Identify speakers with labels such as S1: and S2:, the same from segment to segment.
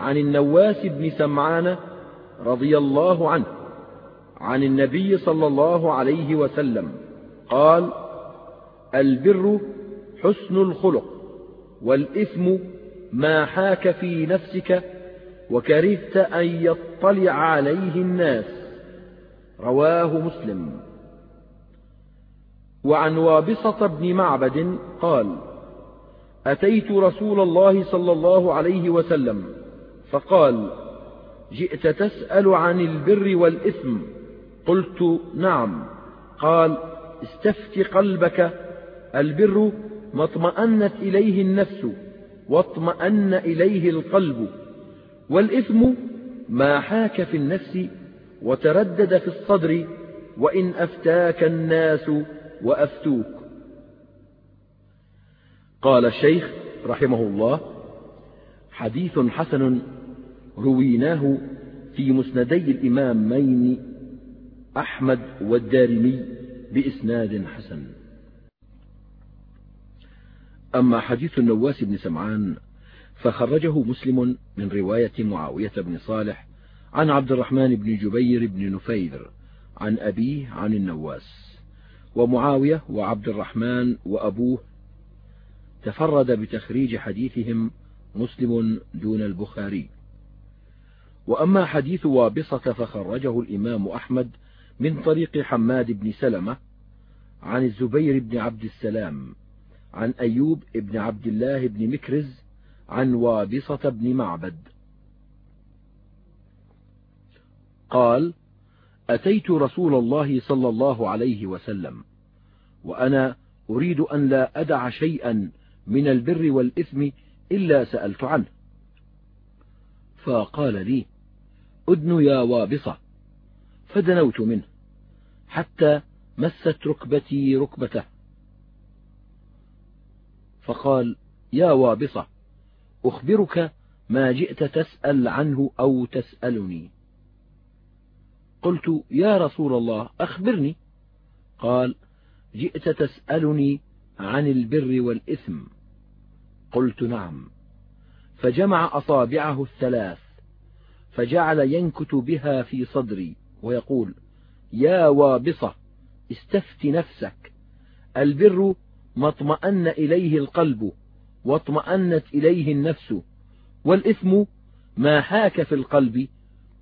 S1: عن النواس بن سمعان رضي الله عنه عن النبي صلى الله عليه وسلم قال البر حسن الخلق والإثم ما حاك في نفسك وكرهت أن يطلع عليه الناس. رواه مسلم. وعن وابصة بن معبد قال أتيت رسول الله صلى الله عليه وسلم فقال جئت تسأل عن البر والإثم؟ قلت نعم. قال استفت قلبك. البر ما اطمأنت إليه النفس واطمأن إليه القلب. والإثم ما حاك في النفس وتردد في الصدر وإن أفتاك الناس وأفتوك. قال الشيخ رحمه الله حديث حسن رويناه في مسندي الإمامين أحمد والدارمي بإسناد حسن. أما حديث النواس بن سمعان فخرجه مسلم من رواية معاوية بن صالح عن عبد الرحمن بن جبير بن نفير عن أبيه عن النواس. ومعاوية وعبد الرحمن وأبوه تفرد بتخريج حديثهم مسلم دون البخاري. وأما حديث وابصة فخرجه الإمام أحمد من طريق حماد بن سلمة عن الزبير بن عبد السلام عن أيوب بن عبد الله بن مكرز عن وابصة بن معبد. قال أتيت رسول الله صلى الله عليه وسلم وأنا أريد أن لا أدع شيئا من البر والإثم إلا سألت عنه. فقال لي أدن يا وابصة فدنوت منه حتى مست ركبتي ركبته. فقال يا وابصة أخبرك ما جئت تسأل عنه أو تسألني. قلت يا رسول الله أخبرني. قال جئت تسألني عن البر والإثم. قلت نعم. فجمع أصابعه الثلاث فجعل ينكت بها في صدري ويقول يا وابصة استفت نفسك. البر ما اطمأن إليه القلب واطمأنت إليه النفس. والإثم ما حاك في القلب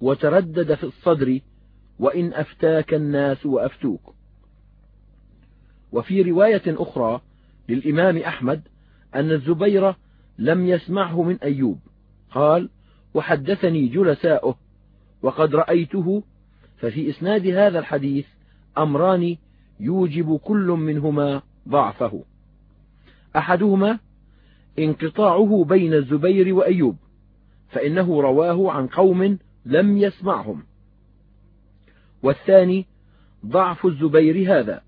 S1: وتردد في الصدر وإن أفتاك الناس وأفتوك. وفي رواية أخرى للإمام أحمد أن الزبير لم يسمعه من أيوب قال وحدثني جلساؤه وقد رأيته ففي إسناد هذا الحديث أمران يوجب كل منهما ضعفه. أحدهما انقطاعه بين الزبير وأيوب فإنه رواه عن قوم لم يسمعهم. والثاني ضعف الزبير هذا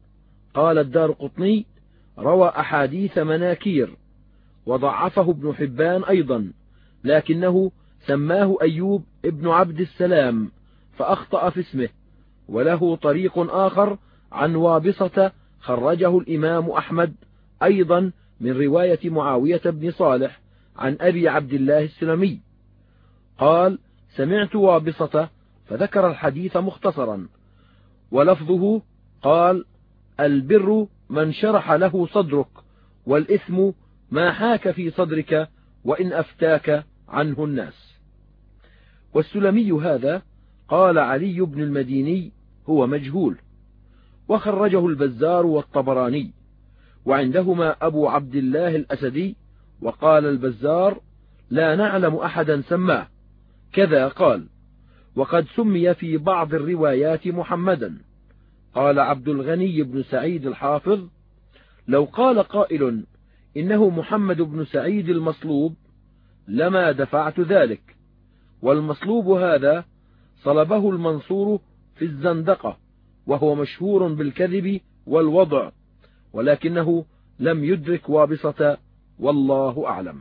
S1: قال الدار قطني روى أحاديث مناكير وضعفه ابن حبان أيضا لكنه سماه أيوب ابن عبد السلام فأخطأ في اسمه وله طريق آخر عن وابصة خرجه الإمام أحمد أيضا من رواية معاوية بن صالح عن أبي عبد الله السلمي. قال سمعت وابصة فذكر الحديث مختصرا ولفظه قال البر من شرح له صدرك والإثم ما حاك في صدرك وإن أفتاك عنه الناس. والسلمي هذا قال علي بن المديني هو مجهول وخرجه البزار والطبراني وعندهما أبو عبد الله الأسدي وقال البزار لا نعلم أحدا سماه. كذا قال وقد سمي في بعض الروايات محمدا. قال عبد الغني بن سعيد الحافظ لو قال قائل إنه محمد بن سعيد المصلوب لما دفعت ذلك. والمصلوب هذا صلبه المنصور في الزندقة وهو مشهور بالكذب والوضع ولكنه لم يدرك وابصة والله أعلم.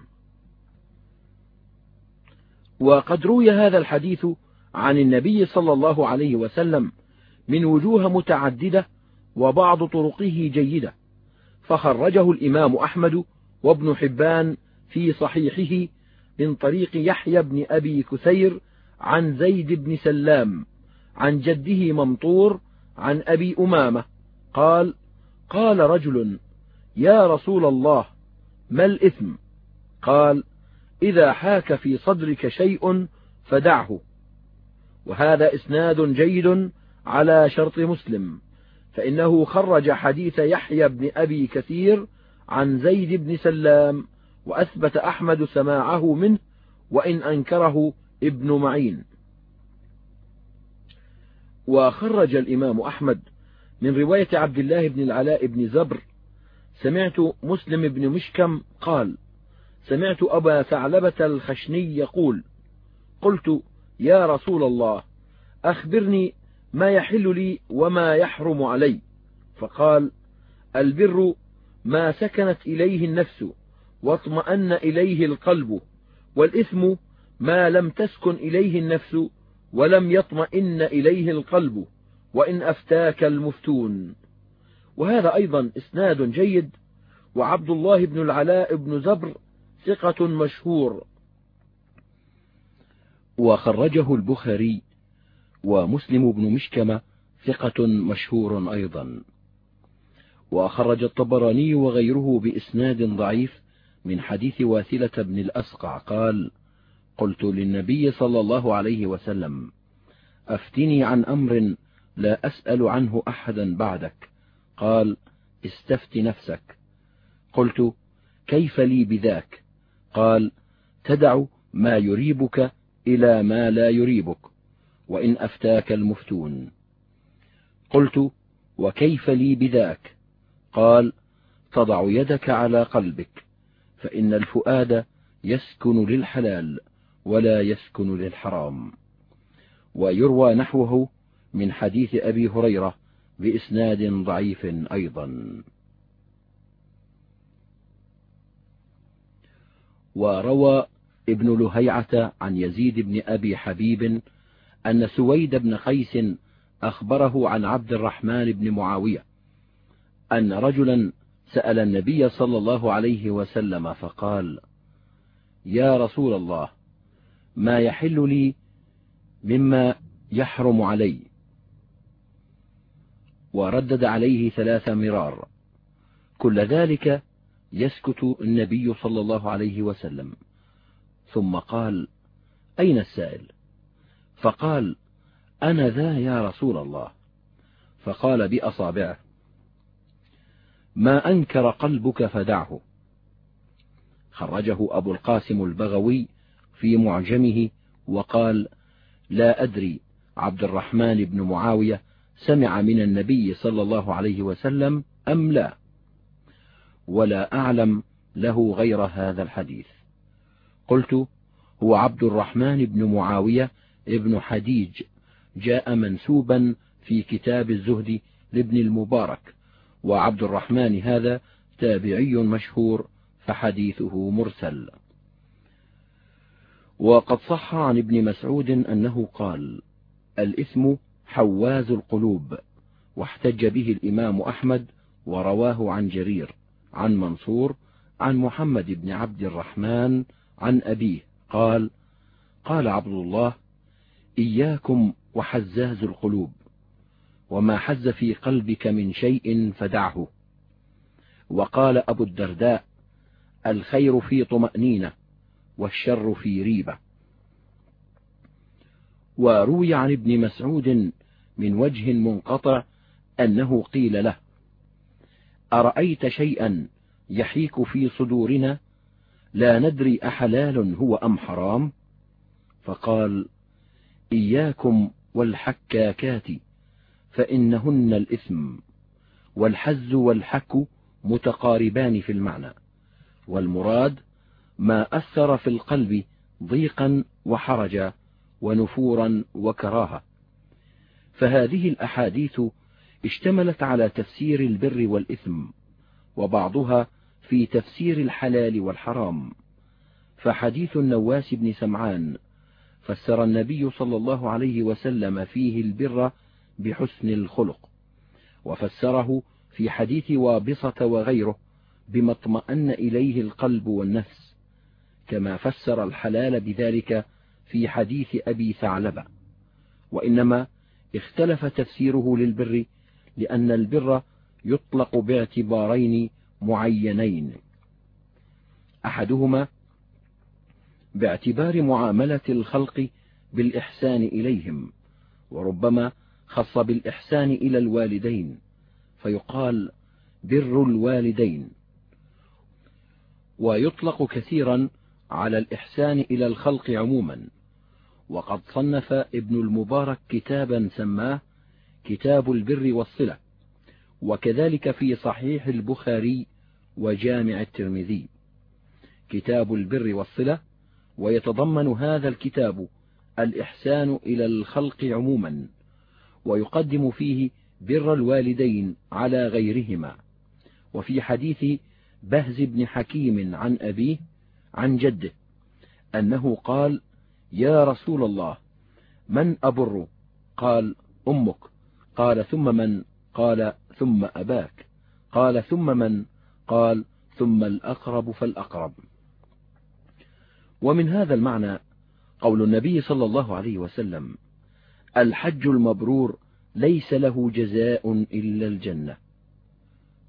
S1: وقد روي هذا الحديث عن النبي صلى الله عليه وسلم من وجوه متعددة وبعض طرقه جيدة فخرجه الإمام أحمد وابن حبان في صحيحه من طريق يحيى بن أبي كثير عن زيد بن سلام عن جده ممطور عن أبي أمامة قال قال رجل يا رسول الله ما الإثم؟ قال إذا حاك في صدرك شيء فدعه. وهذا إسناد جيد على شرط مسلم فإنه خرج حديث يحيى بن أبي كثير عن زيد بن سلام وأثبت أحمد سماعه منه وإن أنكره ابن معين. وخرج الإمام أحمد من رواية عبد الله بن العلاء بن زبر سمعت مسلم بن مشكم قال سمعت أبا ثعلبة الخشني يقول قلت يا رسول الله أخبرني ما يحل لي وما يحرم علي. فقال البر ما سكنت إليه النفس. واطمأن إليه القلب والإثم ما لم تسكن إليه النفس ولم يطمئن إليه القلب وإن أفتاك المفتون. وهذا أيضا إسناد جيد وعبد الله بن العلاء بن زبر ثقة مشهور. وخرجه البخاري ومسلم بن مشكمة ثقة مشهور أيضا. وخرج الطبراني وغيره بإسناد ضعيف من حديث واثلة بن الأسقع قال قلت للنبي صلى الله عليه وسلم أفتني عن أمر لا أسأل عنه أحدا بعدك. قال استفت نفسك. قلت كيف لي بذاك؟ قال تدع ما يريبك إلى ما لا يريبك وإن أفتاك المفتون. قلت وكيف لي بذاك؟ قال تضع يدك على قلبك. فإن الفؤاد يسكن للحلال ولا يسكن للحرام. ويروى نحوه من حديث أبي هريرة بإسناد ضعيف أيضا. وروى ابن لهيعة عن يزيد بن أبي حبيب أن سويد بن قيس أخبره عن عبد الرحمن بن معاوية أن رجلا سأل النبي صلى الله عليه وسلم فقال يا رسول الله ما يحل لي مما يحرم علي؟ وردد عليه ثلاث مرار. كل ذلك يسكت النبي صلى الله عليه وسلم. ثم قال أين السائل؟ فقال أنا ذا يا رسول الله. فقال بأصابعه ما أنكر قلبك فدعه. خرجه أبو القاسم البغوي في معجمه وقال لا أدري عبد الرحمن بن معاوية سمع من النبي صلى الله عليه وسلم أم لا؟ ولا أعلم له غير هذا الحديث. قلت هو عبد الرحمن بن معاوية ابن حديج جاء منسوبا في كتاب الزهد لابن المبارك وعبد الرحمن هذا تابعي مشهور فحديثه مرسل. وقد صح عن ابن مسعود أنه قال الإثم حواز القلوب واحتج به الإمام أحمد ورواه عن جرير عن منصور عن محمد بن عبد الرحمن عن أبيه قال قال عبد الله إياكم وحزاز القلوب. وما حز في قلبك من شيء فدعه. وقال أبو الدرداء الخير في طمأنينة والشر في ريبة. وروي عن ابن مسعود من وجه منقطع أنه قيل له أرأيت شيئا يحيك في صدورنا؟ لا ندري أحلال هو أم حرام؟ فقال إياكم والحكاكات. فإنهن الإثم والحز والحك متقاربان في المعنى والمراد ما أثر في القلب ضيقا وحرجا ونفورا وكراهة. فهذه الأحاديث اشتملت على تفسير البر والإثم وبعضها في تفسير الحلال والحرام. فحديث النواس بن سمعان فسر النبي صلى الله عليه وسلم فيه البر بحسن الخلق وفسره في حديث وابصة وغيره بما اطمأن إليه القلب والنفس كما فسر الحلال بذلك في حديث أبي ثعلبة. وإنما اختلف تفسيره للبر لأن البر يطلق باعتبارين معينين. أحدهما باعتبار معاملة الخلق بالإحسان إليهم وربما خص بالإحسان إلى الوالدين فيقال بر الوالدين. ويطلق كثيرا على الإحسان إلى الخلق عموما. وقد صنف ابن المبارك كتابا سماه كتاب البر والصلة وكذلك في صحيح البخاري وجامع الترمذي. كتاب البر والصلة ويتضمن هذا الكتاب الإحسان إلى الخلق عموما. ويقدم فيه بر الوالدين على غيرهما. وفي حديث بهز بن حكيم عن أبيه عن جده أنه قال يا رسول الله من أبر؟ قال أمك. قال ثم من؟ قال ثم أباك. قال ثم من؟ قال ثم الأقرب فالأقرب. ومن هذا المعنى قول النبي صلى الله عليه وسلم الحج المبرور ليس له جزاء إلا الجنة.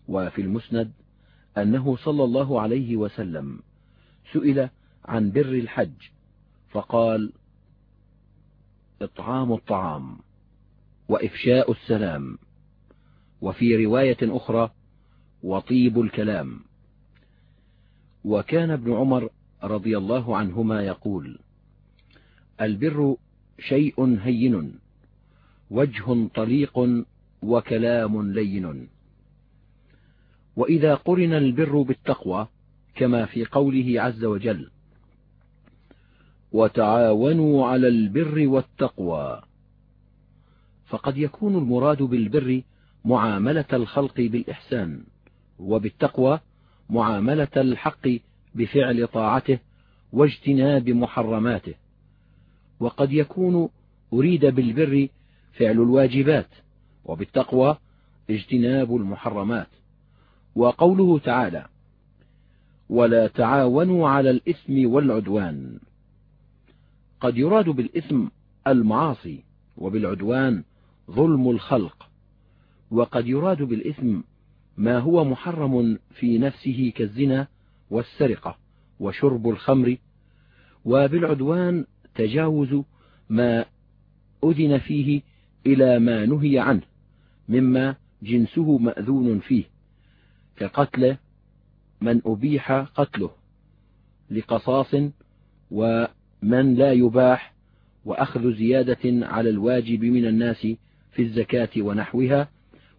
S1: وفي المسند أنه صلى الله عليه وسلم سئل عن بر الحج فقال إطعام الطعام وإفشاء السلام. وفي رواية أخرى وطيب الكلام. وكان ابن عمر رضي الله عنهما يقول البر شيء هين وجه طليق وكلام لين. وإذا قرن البر بالتقوى كما في قوله عز وجل وتعاونوا على البر والتقوى فقد يكون المراد بالبر معاملة الخلق بالإحسان وبالتقوى معاملة الحق بفعل طاعته واجتناب محرماته. وقد يكون أريد بالبر فعل الواجبات وبالتقوى اجتناب المحرمات. وقوله تعالى ولا تعاونوا على الإثم والعدوان قد يراد بالإثم المعاصي وبالعدوان ظلم الخلق. وقد يراد بالإثم ما هو محرم في نفسه كالزنا والسرقة وشرب الخمر وبالعدوان تجاوز ما أذن فيه إلى ما نهي عنه مما جنسه مأذون فيه كقتل من أبيح قتله لقصاص ومن لا يباح وأخذ زيادة على الواجب من الناس في الزكاة ونحوها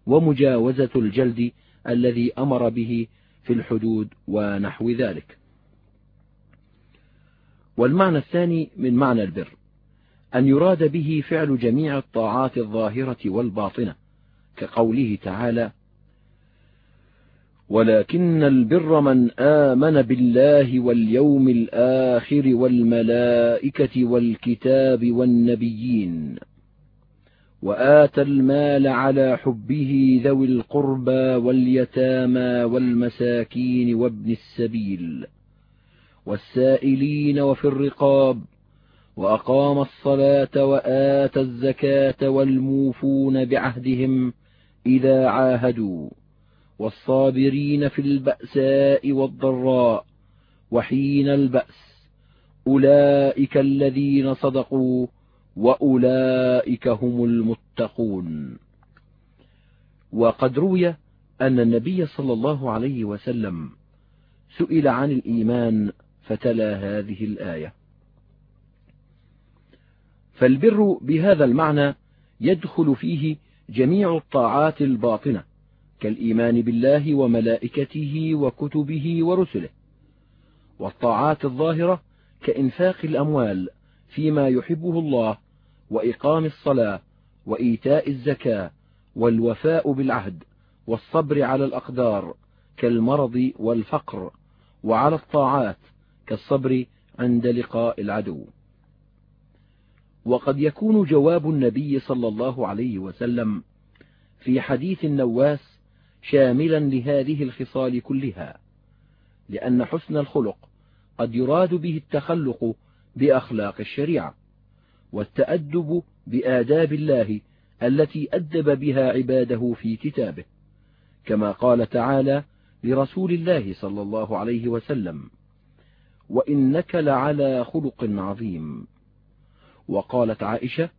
S1: ومجاوزة الجلد الذي أمر به في الحدود ونحو ذلك. والمعنى الثاني من معنى البر أن يراد به فعل جميع الطاعات الظاهرة والباطنة كقوله تعالى ولكن البر من آمن بالله واليوم الآخر والملائكة والكتاب والنبيين وآتى المال على حبه ذوي القربى واليتامى والمساكين وابن السبيل والسائلين وفي الرقاب وأقام الصلاة وآتى الزكاة والموفون بعهدهم إذا عاهدوا والصابرين في البأساء والضراء وحين البأس أولئك الذين صدقوا وأولئك هم المتقون. وقد روي أن النبي صلى الله عليه وسلم سئل عن الإيمان فتلا هذه الآية. فالبر بهذا المعنى يدخل فيه جميع الطاعات الباطنة كالإيمان بالله وملائكته وكتبه ورسله والطاعات الظاهرة كإنفاق الأموال فيما يحبه الله وإقام الصلاة وإيتاء الزكاة والوفاء بالعهد والصبر على الأقدار كالمرض والفقر وعلى الطاعات كالصبر عند لقاء العدو. وقد يكون جواب النبي صلى الله عليه وسلم في حديث النواس شاملا لهذه الخصال كلها لأن حسن الخلق قد يراد به التخلق بأخلاق الشريعة والتأدب بآداب الله التي أدب بها عباده في كتابه كما قال تعالى لرسول الله صلى الله عليه وسلم وإنك لعلى خلق عظيم. وقالت عائشة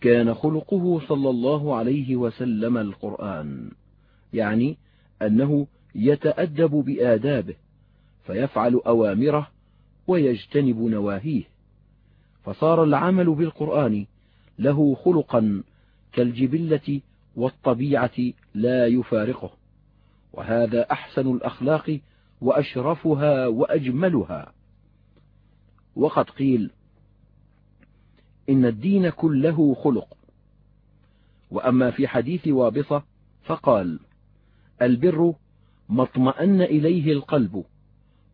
S1: كان خلقه صلى الله عليه وسلم القرآن يعني أنه يتأدب بآدابه فيفعل أوامره ويجتنب نواهيه. فصار العمل بالقرآن له خلقا كالجبلة والطبيعة لا يفارقه وهذا أحسن الأخلاق وأشرفها وأجملها. وقد قيل إن الدين كله خلق. وأما في حديث وابصة فقال البر ما اطمأن إليه القلب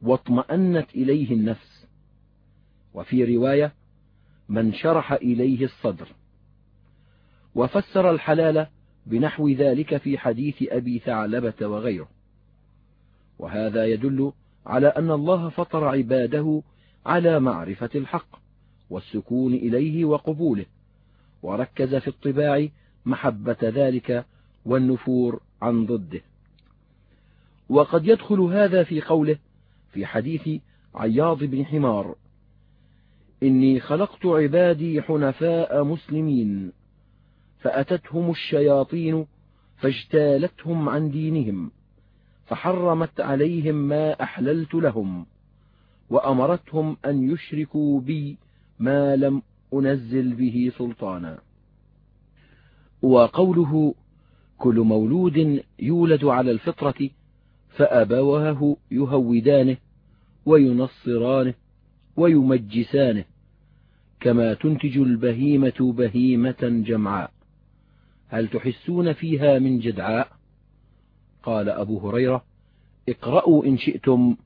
S1: واطمأنت إليه النفس. وفي رواية من شرح إليه الصدر. وفسر الحلال بنحو ذلك في حديث أبي ثعلبة وغيره. وهذا يدل على أن الله فطر عباده على معرفة الحق والسكون إليه وقبوله وركز في الطباع محبة ذلك والنفور عن ضده. وقد يدخل هذا في قوله في حديث عياض بن حمار إني خلقت عبادي حنفاء مسلمين فأتتهم الشياطين فاجتالتهم عن دينهم. فحرمت عليهم ما أحللت لهم وأمرتهم أن يشركوا بي ما لم أنزل به سلطانا. وقوله كل مولود يولد على الفطرة فأبواه يهودانه وينصرانه ويمجسانه كما تنتج البهيمة بهيمة جمعاء. هل تحسون فيها من جدعاء؟ قال أبو هريرة اقرأوا إن شئتم.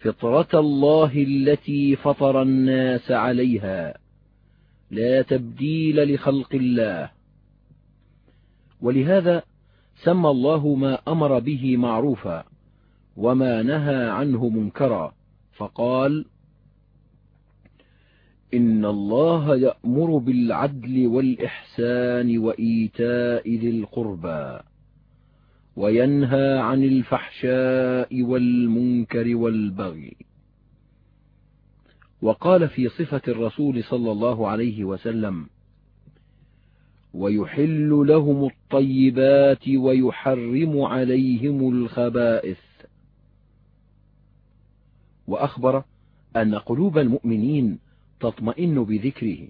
S1: فطرة الله التي فطر الناس عليها لا تبديل لخلق الله. ولهذا سمى الله ما أمر به معروفا وما نهى عنه منكرا فقال إن الله يأمر بالعدل والإحسان وإيتاء ذي القربى. وينهى عن الفحشاء والمنكر والبغي. وقال في صفة الرسول صلى الله عليه وسلم ويحل لهم الطيبات ويحرم عليهم الخبائث. وأخبر أن قلوب المؤمنين تطمئن بذكره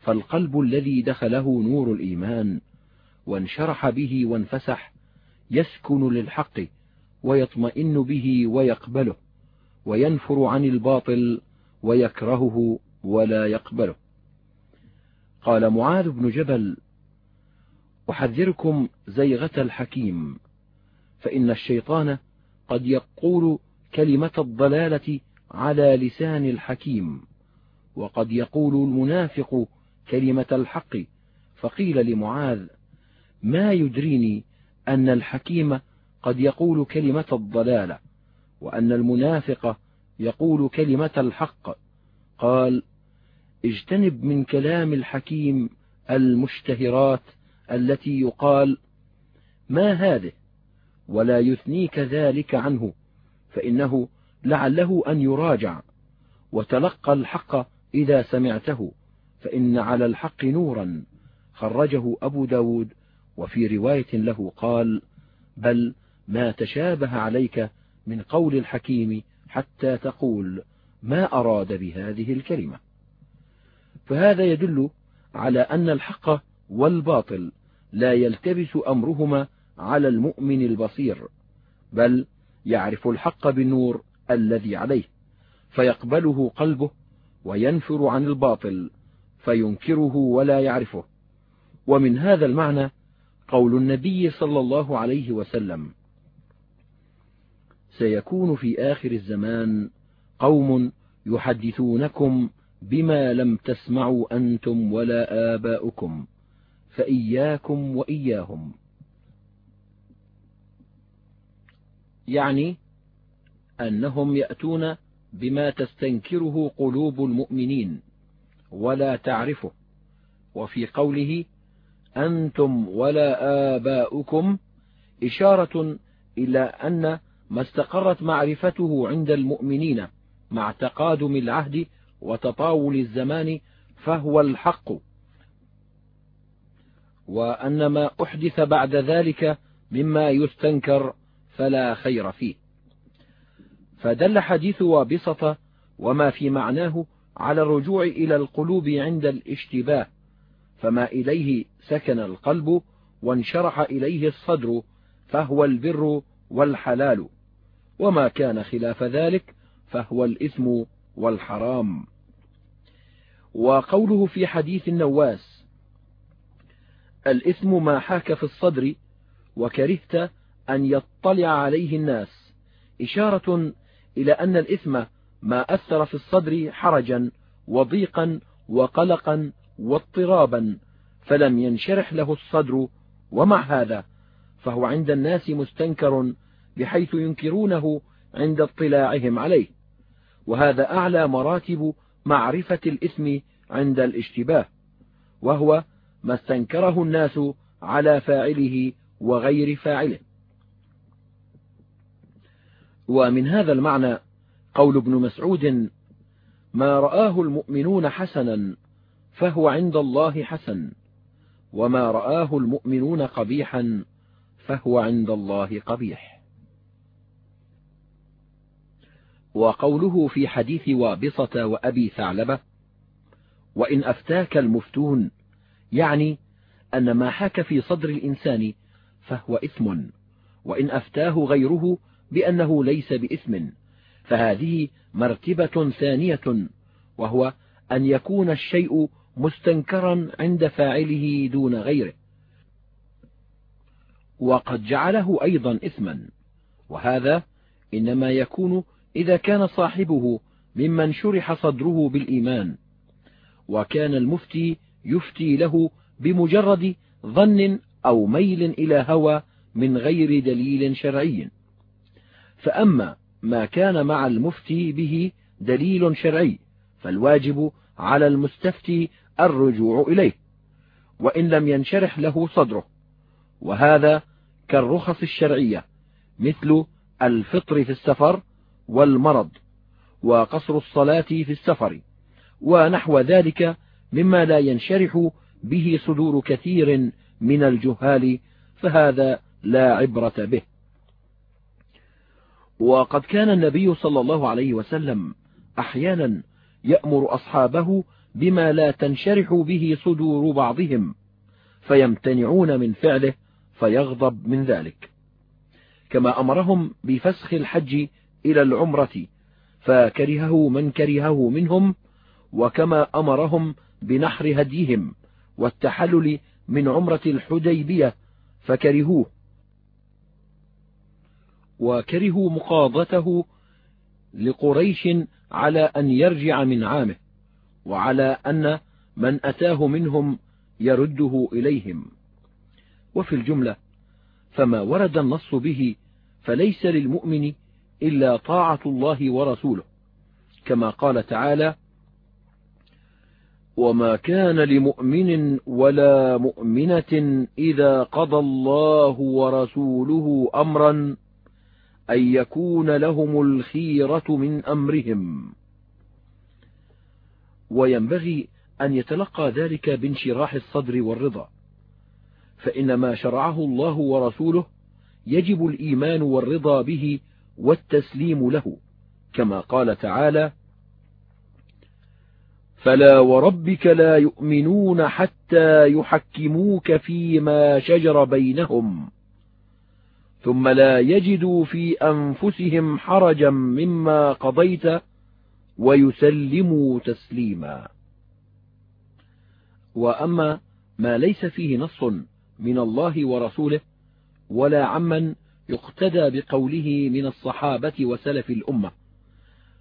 S1: فالقلب الذي دخله نور الإيمان وانشرح به وانفسح يسكن للحق ويطمئن به ويقبله وينفر عن الباطل ويكرهه ولا يقبله. قال معاذ بن جبل أحذركم زيغة الحكيم فإن الشيطان قد يقول كلمة الضلالة على لسان الحكيم وقد يقول المنافق كلمة الحق فقيل لمعاذ ما يدريني أن الحكيم قد يقول كلمة الضلالة وأن المنافق يقول كلمة الحق. قال اجتنب من كلام الحكيم المشتهرات التي يقال ما هذه؟ ولا يثنيك ذلك عنه فإنه لعله أن يراجع. وتلقى الحق إذا سمعته فإن على الحق نورا. خرجه أبو داود وفي رواية له قال بل ما تشابه عليك من قول الحكيم حتى تقول ما أراد بهذه الكلمة. فهذا يدل على أن الحق والباطل لا يلتبس أمرهما على المؤمن البصير بل يعرف الحق بالنور الذي عليه فيقبله قلبه وينفر عن الباطل فينكره ولا يعرفه. ومن هذا المعنى قول النبي صلى الله عليه وسلم. سيكون في آخر الزمان قوم يحدثونكم بما لم تسمعوا أنتم ولا آباؤكم فإياكم وإياهم. يعني أنهم يأتون بما تستنكره قلوب المؤمنين ولا تعرفه وفي قوله أنتم ولا آباؤكم إشارة إلى أن ما استقرت معرفته عند المؤمنين مع تقادم العهد وتطاول الزمان فهو الحق وأن ما أحدث بعد ذلك مما يستنكر فلا خير فيه. فدل حديث وابصة وما في معناه على الرجوع إلى القلوب عند الاشتباه فما إليه سكن القلب وانشرح إليه الصدر فهو البر والحلال. وما كان خلاف ذلك فهو الإثم والحرام. وقوله في حديث النواس الإثم ما حاك في الصدر وكرهت أن يطلع عليه الناس إشارة إلى أن الإثم ما أثر في الصدر حرجا وضيقا وقلقا واضطرابا فلم ينشرح له الصدر ومع هذا؟ فهو عند الناس مستنكر بحيث ينكرونه عند اطلاعهم عليه. وهذا أعلى مراتب معرفة الإثم عند الاشتباه وهو ما استنكره الناس على فاعله وغير فاعله. ومن هذا المعنى قول ابن مسعود ما رآه المؤمنون حسنا فهو عند الله حسن وما رآه المؤمنون قبيحا فهو عند الله قبيح. وقوله في حديث وابصة وأبي ثعلبة وإن أفتاك المفتون يعني أن ما حاك في صدر الإنسان فهو إثم وإن أفتاه غيره بأنه ليس بإثم فهذه مرتبة ثانية وهو أن يكون الشيء مستنكرا عند فاعله دون غيره. وقد جعله أيضا إثما. وهذا إنما يكون إذا كان صاحبه ممن شرح صدره بالإيمان. وكان المفتي يفتي له بمجرد ظن أو ميل إلى هوى من غير دليل شرعي. فأما ما كان مع المفتي به دليل شرعي فالواجب على المستفتي الرجوع إليه وإن لم ينشرح له صدره وهذا كالرخص الشرعية مثل الفطر في السفر والمرض وقصر الصلاة في السفر ونحو ذلك مما لا ينشرح به صدور كثير من الجهال فهذا لا عبرة به. وقد كان النبي صلى الله عليه وسلم أحيانا يأمر أصحابه بما لا تنشرح به صدور بعضهم فيمتنعون من فعله فيغضب من ذلك. كما أمرهم بفسخ الحج إلى العمرة فكرهه من كرهه منهم وكما أمرهم بنحر هديهم والتحلل من عمرة الحديبية فكرهوه. وكرهوا مقاضته لقريش على أن يرجع من عامه. وعلى أن من أتاه منهم يرده إليهم. وفي الجملة فما ورد النص به فليس للمؤمن إلا طاعة الله ورسوله كما قال تعالى وما كان لمؤمن ولا مؤمنة إذا قضى الله ورسوله أمرا أن يكون لهم الخيرة من أمرهم. وينبغي أن يتلقى ذلك بانشراح الصدر والرضا. فإن ما شرعه الله ورسوله يجب الإيمان والرضا به والتسليم له كما قال تعالى فلا وربك لا يؤمنون حتى يحكموك فيما شجر بينهم ثم لا يجدوا في أنفسهم حرجا مما قضيت ويسلموا تسليما. وأما ما ليس فيه نص من الله ورسوله ولا عمن يقتدى بقوله من الصحابة وسلف الأمة.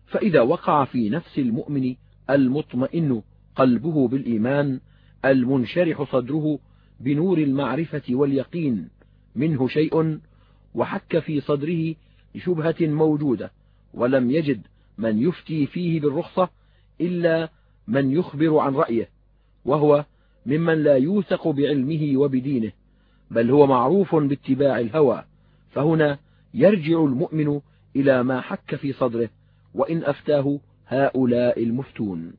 S1: فإذا وقع في نفس المؤمن المطمئن قلبه بالإيمان المنشرح صدره بنور المعرفة واليقين منه شيء وحك في صدره شبهة موجودة ولم يجد من يفتي فيه بالرخصة إلا من يخبر عن رأيه وهو ممن لا يوثق بعلمه وبدينه بل هو معروف باتباع الهوى فهنا يرجع المؤمن إلى ما حك في صدره وإن أفتاه هؤلاء المفتون.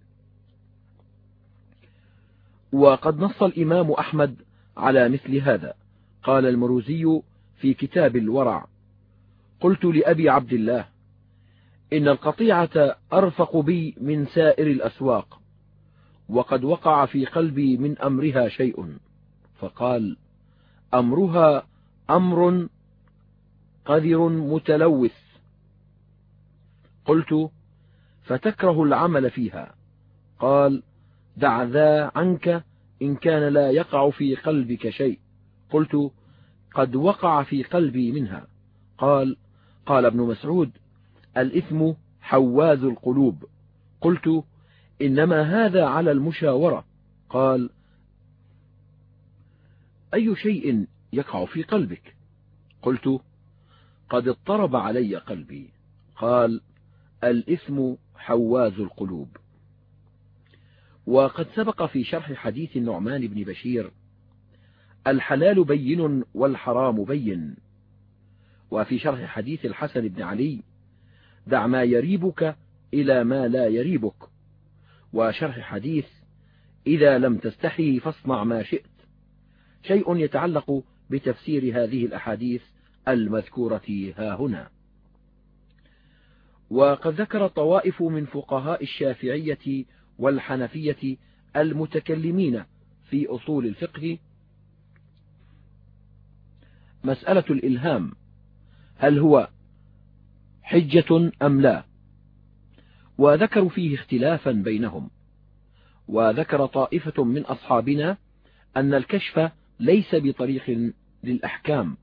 S1: وقد نص الإمام أحمد على مثل هذا. قال المروزي في كتاب الورع قلت لأبي عبد الله إن القطيعة أرفق بي من سائر الأسواق وقد وقع في قلبي من أمرها شيء. فقال أمرها أمر قذر متلوث. قلت فتكره العمل فيها. قال دع ذا عنك إن كان لا يقع في قلبك شيء. قلت قد وقع في قلبي منها. قال قال ابن مسعود الإثم حواز القلوب. قلت إنما هذا على المشاورة. قال أي شيء يقع في قلبك؟ قلت قد اضطرب علي قلبي. قال الإثم حواز القلوب. وقد سبق في شرح حديث النعمان بن بشير الحلال بين والحرام بين. وفي شرح حديث الحسن بن علي دع ما يريبك إلى ما لا يريبك. وشرح حديث إذا لم تستحي فاصنع ما شئت. شيء يتعلق بتفسير هذه الأحاديث المذكورة ها هنا. وقد ذكر طوائف من فقهاء الشافعية والحنفية المتكلمين في أصول الفقه. مسألة الإلهام هل هو حجة أم لا؟ وذكروا فيه اختلافا بينهم. وذكر طائفة من أصحابنا أن الكشف ليس بطريق للأحكام.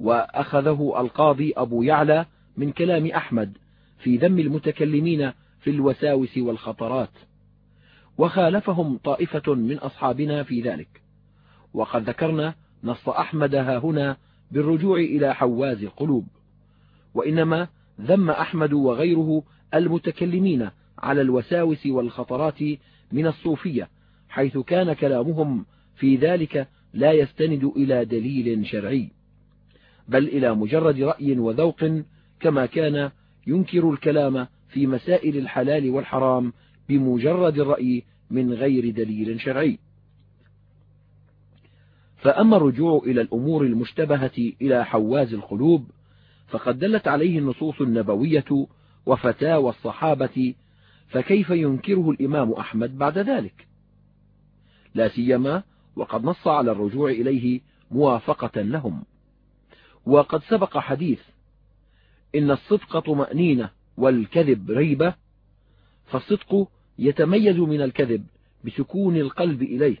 S1: وأخذه القاضي أبو يعلى من كلام أحمد في ذم المتكلمين في الوساوس والخطرات. وخالفهم طائفة من أصحابنا في ذلك. وقد ذكرنا نص أحمد ها هنا بالرجوع إلى حواز القلوب وإنما ذم أحمد وغيره المتكلمين على الوساوس والخطرات من الصوفية حيث كان كلامهم في ذلك لا يستند إلى دليل شرعي بل إلى مجرد رأي وذوق كما كان ينكر الكلام في مسائل الحلال والحرام بمجرد الرأي من غير دليل شرعي. فأما الرجوع إلى الأمور المشتبهة إلى حواز القلوب فقد دلت عليه النصوص النبوية وفتاوى الصحابة فكيف ينكره الإمام أحمد بعد ذلك؟ لا سيما وقد نص على الرجوع إليه موافقة لهم. وقد سبق حديث إن الصدق طمأنينة والكذب ريبة فالصدق يتميز من الكذب بسكون القلب إليه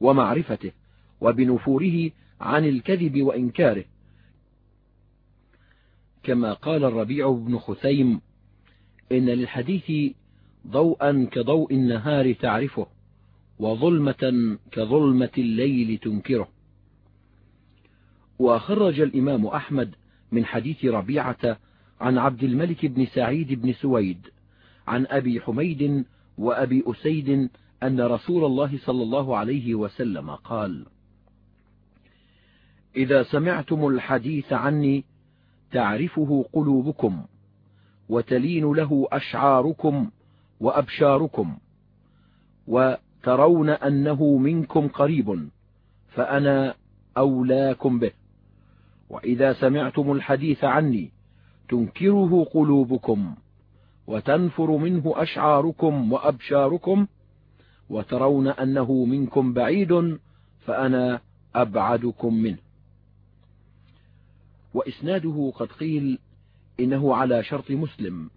S1: ومعرفته وبنفوره عن الكذب وإنكاره. كما قال الربيع بن خثيم إن للحديث ضوءا كضوء النهار تعرفه وظلمة كظلمة الليل تنكره. وخرج الإمام أحمد من حديث ربيعة عن عبد الملك بن سعيد بن سويد عن أبي حميد وأبي أسيد أن رسول الله صلى الله عليه وسلم قال إذا سمعتم الحديث عني تعرفه قلوبكم وتلين له أشعاركم وأبشاركم وترون أنه منكم قريب فأنا أولاكم به. وإذا سمعتم الحديث عني تنكره قلوبكم وتنفر منه أشعاركم وأبشاركم وترون أنه منكم بعيد فأنا أبعدكم منه. وإسناده قد قيل إنه على شرط مسلم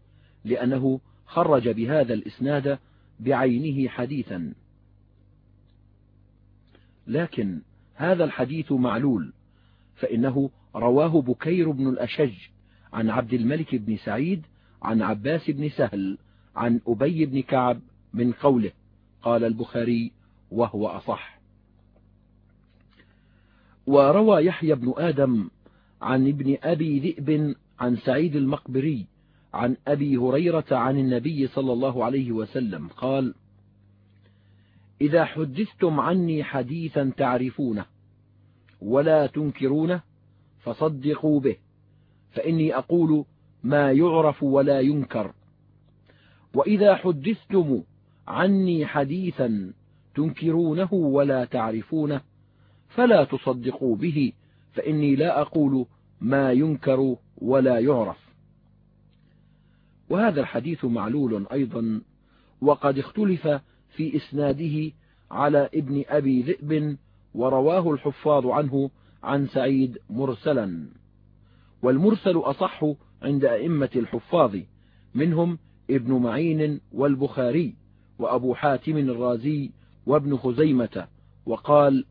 S1: لأنه خرج بهذا الإسناد بعينه حديثا. لكن هذا الحديث معلول فإنه رواه بكير بن الأشج عن عبد الملك بن سعيد عن عباس بن سهل عن أبي بن كعب من قوله قال البخاري وهو أصح. وروى يحيى بن آدم عن ابن أبي ذئب عن سعيد المقبري عن أبي هريرة عن النبي صلى الله عليه وسلم قال إذا حدثتم عني حديثا تعرفونه ولا تنكرونه فصدقوا به فإني أقول ما يعرف ولا ينكر. وإذا حدثتم عني حديثا تنكرونه ولا تعرفونه فلا تصدقوا به فإني لا أقول ما ينكر ولا يعرف. وهذا الحديث معلول أيضا وقد اختلف في إسناده على ابن أبي ذئب ورواه الحفاظ عنه عن سعيد مرسلا. والمرسل أصح عند أئمة الحفاظ منهم ابن معين والبخاري وأبو حاتم الرازي وابن خزيمة وقال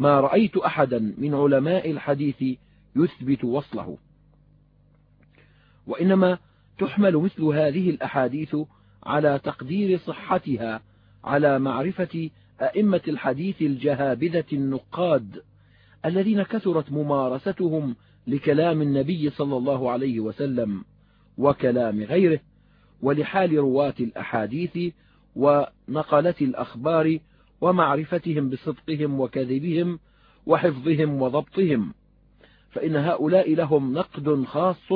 S1: ما رأيت أحدا من علماء الحديث يثبت وصله. وإنما تحمل مثل هذه الأحاديث على تقدير صحتها على معرفة أئمة الحديث الجهابذة النقاد الذين كثرت ممارستهم لكلام النبي صلى الله عليه وسلم وكلام غيره ولحال رواة الأحاديث ونقلة الأخبار ومعرفتهم بصدقهم وكذبهم وحفظهم وضبطهم. فإن هؤلاء لهم نقد خاص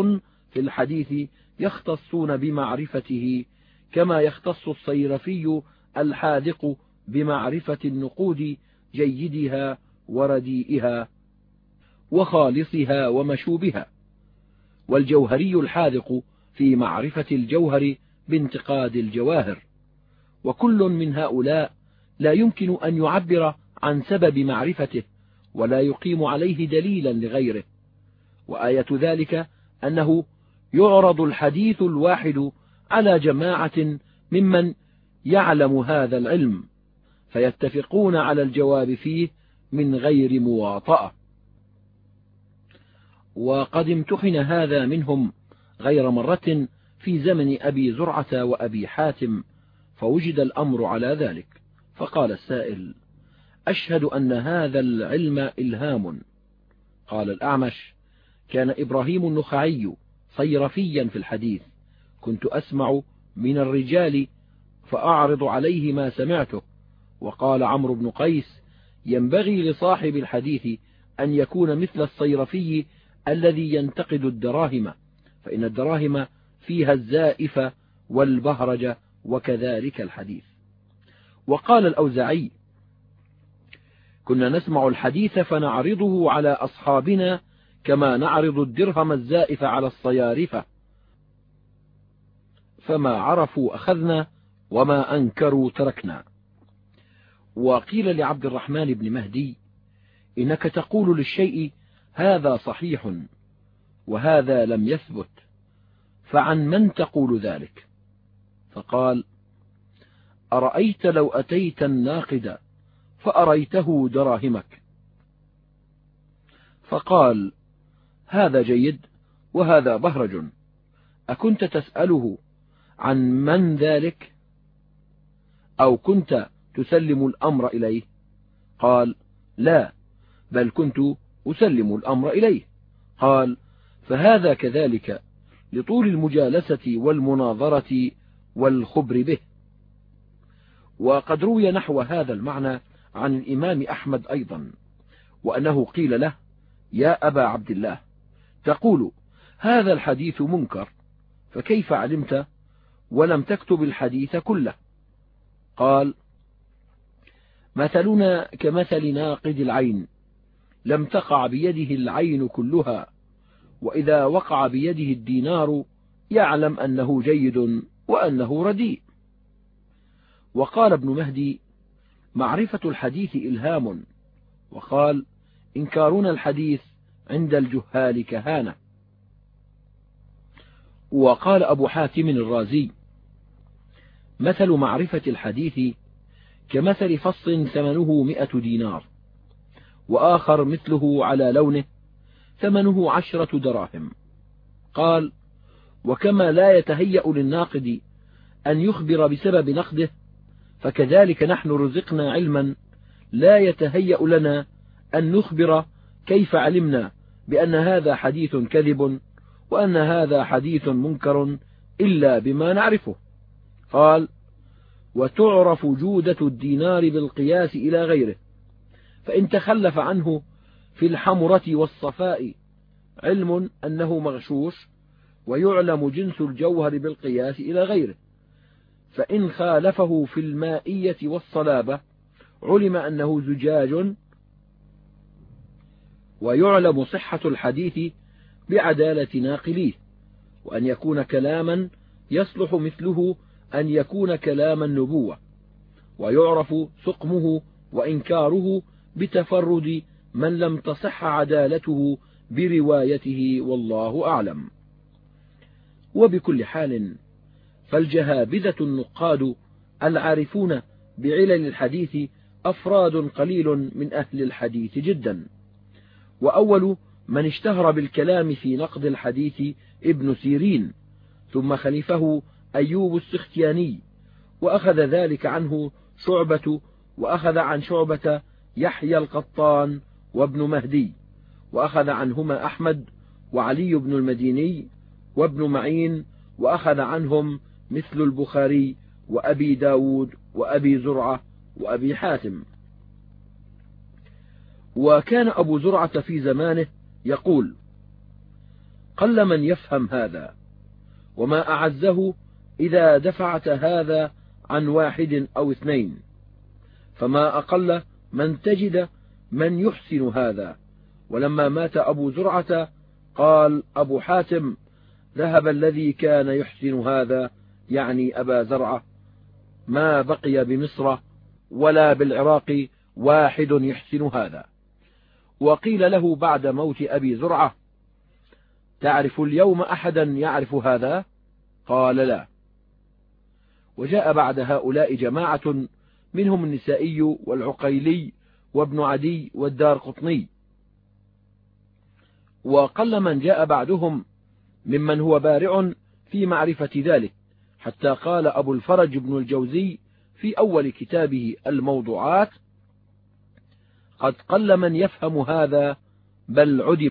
S1: في الحديث يختصون بمعرفته كما يختص الصيرفي الحاذق بمعرفة النقود جيدها ورديئها وخالصها ومشوبها. والجوهري الحاذق في معرفة الجوهر بانتقاد الجواهر. وكل من هؤلاء لا يمكن أن يعبر عن سبب معرفته ولا يقيم عليه دليلا لغيره. وآية ذلك أنه يعرض الحديث الواحد على جماعة ممن يعلم هذا العلم فيتفقون على الجواب فيه من غير مواطأة. وقد امتحن هذا منهم غير مرة في زمن أبي زرعة وأبي حاتم فوجد الأمر على ذلك. فقال السائل أشهد أن هذا العلم إلهام. قال الأعمش كان إبراهيم النخعي صيرفيا في الحديث كنت أسمع من الرجال فأعرض عليه ما سمعته. وقال عمرو بن قيس ينبغي لصاحب الحديث أن يكون مثل الصيرفي الذي ينتقد الدراهم فإن الدراهم فيها الزائف والبهرج وكذلك الحديث. وقال الأوزعي كنا نسمع الحديث فنعرضه على أصحابنا كما نعرض الدرهم الزائف على الصيارفة فما عرفوا أخذنا وما أنكروا تركنا. وقيل لعبد الرحمن بن مهدي إنك تقول للشيء هذا صحيح وهذا لم يثبت فعن من تقول ذلك؟ فقال أرأيت لو أتيت الناقد فأريته دراهمك. فقال هذا جيد وهذا بهرج. أكنت تسأله عن من ذلك؟ أو كنت تسلم الأمر إليه؟ قال لا بل كنت أسلم الأمر إليه. قال فهذا كذلك لطول المجالسة والمناظرة والخبر به. وقد روي نحو هذا المعنى عن الإمام أحمد أيضا وأنه قيل له يا أبا عبد الله تقول هذا الحديث منكر فكيف علمت؟ ولم تكتب الحديث كله. قال مثلنا كمثل ناقد العين لم تقع بيده العين كلها وإذا وقع بيده الدينار يعلم أنه جيد وأنه رديء. وقال ابن مهدي معرفة الحديث إلهام. وقال إنكارنا الحديث عند الجهال كهانة. وقال أبو حاتم الرازي مثل معرفة الحديث كمثل فص ثمنه مئة دينار وآخر مثله على لونه ثمنه عشرة دراهم. قال وكما لا يتهيأ للناقد أن يخبر بسبب نقده فكذلك نحن رزقنا علما لا يتهيأ لنا أن نخبر كيف علمنا بأن هذا حديث كذب وأن هذا حديث منكر إلا بما نعرفه. قال وتعرف جودة الدينار بالقياس إلى غيره فإن تخلف عنه في الحمرة والصفاء علم أنه مغشوش ويعلم جنس الجوهر بالقياس إلى غيره. فإن خالفه في المائية والصلابة علم أنه زجاج ويعلم صحة الحديث بعدالة ناقليه وأن يكون كلاما يصلح مثله أن يكون كلام النبوة ويعرف سقمه وإنكاره بتفرد من لم تصح عدالته بروايته والله أعلم. وبكل حال فالجهابذة النقاد العارفون بعلل الحديث أفراد قليل من أهل الحديث جدا. وأول من اشتهر بالكلام في نقد الحديث ابن سيرين ثم خلفه أيوب السختياني وأخذ ذلك عنه شعبة وأخذ عن شعبة يحيى القطان وابن مهدي وأخذ عنهما أحمد وعلي بن المديني وابن معين وأخذ عنهم مثل البخاري وأبي داود وأبي زرعة وأبي حاتم. وكان أبو زرعة في زمانه يقول قل من يفهم هذا وما أعزه إذا دفعت هذا عن واحد أو اثنين. فما أقل من تجد من يحسن هذا. ولما مات أبو زرعة قال أبو حاتم ذهب الذي كان يحسن هذا يعني أبا زرعة ما بقي بمصر ولا بالعراق واحد يحسن هذا. وقيل له بعد موت أبي زرعة تعرف اليوم أحدا يعرف هذا؟ قال لا. وجاء بعد هؤلاء جماعة منهم النسائي والعقيلي وابن عدي والدار قطني. وقل من جاء بعدهم ممن هو بارع في معرفة ذلك. حتى قال أبو الفرج بن الجوزي في أول كتابه الموضوعات قد قل من يفهم هذا بل عدم.